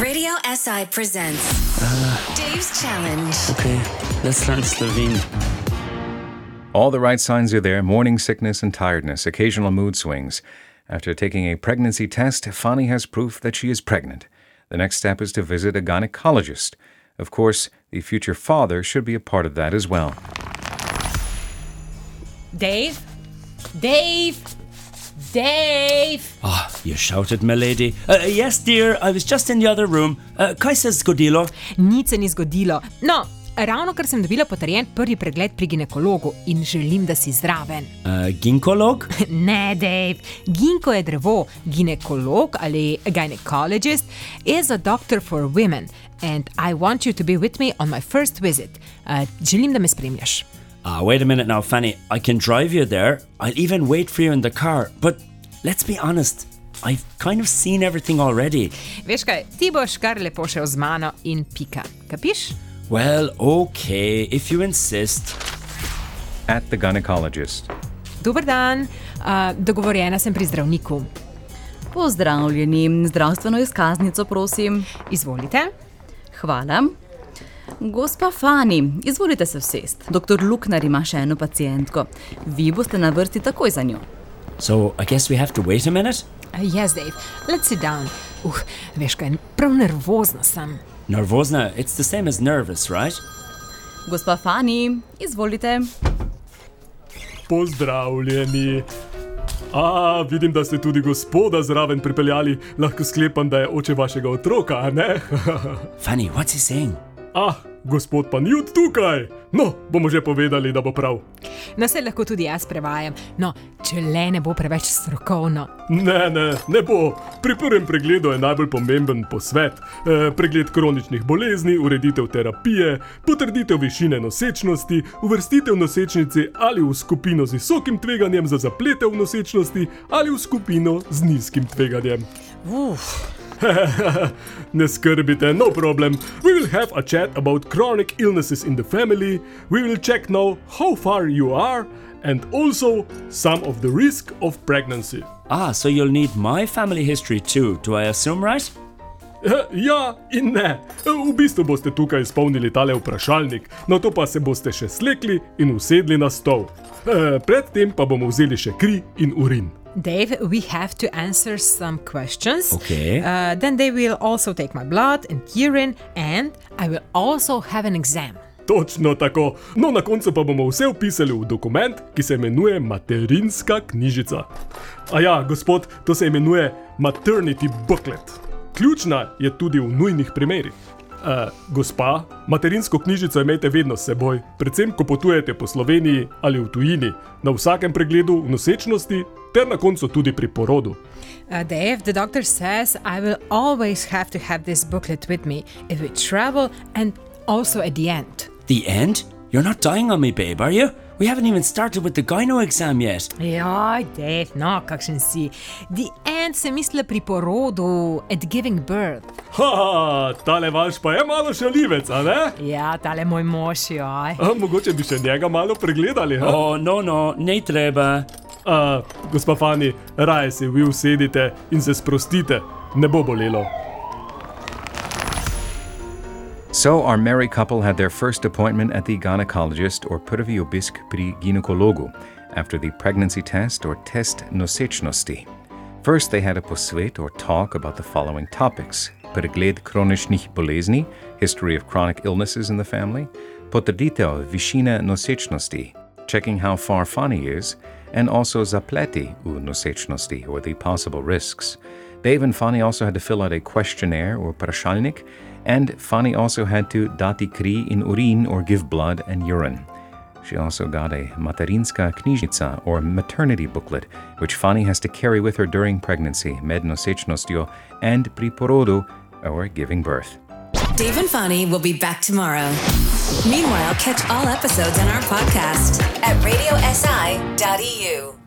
Radio SI presents Dave's Challenge. Okay, let's learn Slovene. All the right signs are there morning sickness and tiredness, occasional mood swings. After taking a pregnancy test, Fanny has proof that she is pregnant. The next step is to visit a gynecologist. Of course, the future father should be a part of that as well. Dave? Dave? Dave? Ah, you shouted, my lady. Uh, yes, dear, I was just in the other room. Uh, kaj se je zgodilo? Nič se ni zgodilo. No, ravno kar sem dobila potrjen prvi pregled pri ginekologu in želim, da si zraven. Uh, ginkolog? Ne, Dave, ginko je drevo, ginekolog ali gynecologist is a doctor for women and I want you to be with me on my first visit. Uh, želim, da me spremljaš. Ah, wait a minute now, Fanny. I can drive you there. I'll even wait for you in the car. But let's be honest, I've kind of seen everything already. Veš kaj, ti boš kar lepo šel z mano in pika. Kapiš? Well, okay, if you insist. At the gynecologist. Dober dan, uh, dogovorjena sem pri zdravniku. Pozdravljeni, zdravstveno izkaznico, prosim. Izvolite. Hvala. Gospa Fani, izvolite se vsest. Doktor Luknar ima še eno pacijentko. Vi boste na vrsti takoj za njo. So I guess we have to wait a minute? Uh, yes, Dave, let's sit down. Uh, veš kaj, prav nervozna sem. Nervozna, it's the same as nervous, right? Gospa Fani, izvolite. Pozdravljeni. A, vidim, da ste tudi gospoda zraven pripeljali. Lahko sklepam, da je oče vašega otroka, a ne? Fanny, what's he saying? Ah, gospod pa ni od tukaj. No, bomo že povedali, da bo prav. No, se lahko tudi jaz prevajam, no, če le ne bo preveč strokovno. Ne, ne, ne bo. Pri prvem pregledu je najbolj pomemben posvet. E, pregled kroničnih bolezni, ureditev terapije, potrditev višine nosečnosti, uvrstitev nosečnice ali v skupino z visokim tveganjem za zaplete v nosečnosti ali v skupino z nizkim tveganjem. Uf. ne skrbite, no problem. We will have a chat about chronic illnesses in the family. We will check now how far you are and also some of the risk of pregnancy. Ah, so you'll need my family history too, do I assume, right? Ja in ne. V bistvu boste tukaj izpolnili tale vprašalnik, no to pa se boste še slekli in usedli na stol. Predtem pa bomo vzeli še kri in urin. Dave, we have to answer some questions. Okay. Uh, then they will also take my blood and urine, and I will also have an exam. Točno tako. No, na koncu pa bomo vse upisali v dokument, ki se imenuje materinska knjižica. A ja, gospod, to se imenuje maternity booklet. Ključna je tudi v nujnih primerih. Uh, gospa, materinsko knjižico imejte vedno s seboj, predvsem ko potujete po Sloveniji ali v tujini, na vsakem pregledu v nosečnosti, ter na koncu tudi pri porodu. Uh, Dave, the doctor says I will always have to have this booklet with me if we travel and also at the end. The end? You're not dying on me, babe, are you? We haven't even started with the gyno exam yet. Joj, Dave, no, kakšen si. The end se misli pri porodu, at giving birth. Ha, tale vaš pa je malo šalivec, a ne? Ja, tale moj mož, joj. A, mogoče bi še njega malo pregledali. Ha? Oh, no, no, ne treba. A, gospa Fani, raje se vi usedite in se sprostite, ne bo bolelo. So, our married couple had their first appointment at the gynecologist or prvi obisk pri ginekologu after the pregnancy test or test nosečnosti. First, they had a posvet or talk about the following topics pregled kroničnih bolezni, history of chronic illnesses in the family, potrditev višine nosečnosti, checking how far Fanny is, and also zapleti u nosečnosti or the possible risks. Dave and Fanny also had to fill out a questionnaire or prashalnik, and Fanny also had to dati kri in urin or give blood and urine. She also got a materinska knjižica or maternity booklet, which Fanny has to carry with her during pregnancy, med nosečnostjo, and pri porodu or giving birth. Dave and Fanny will be back tomorrow. Meanwhile, catch all episodes on our podcast at radiosi.eu.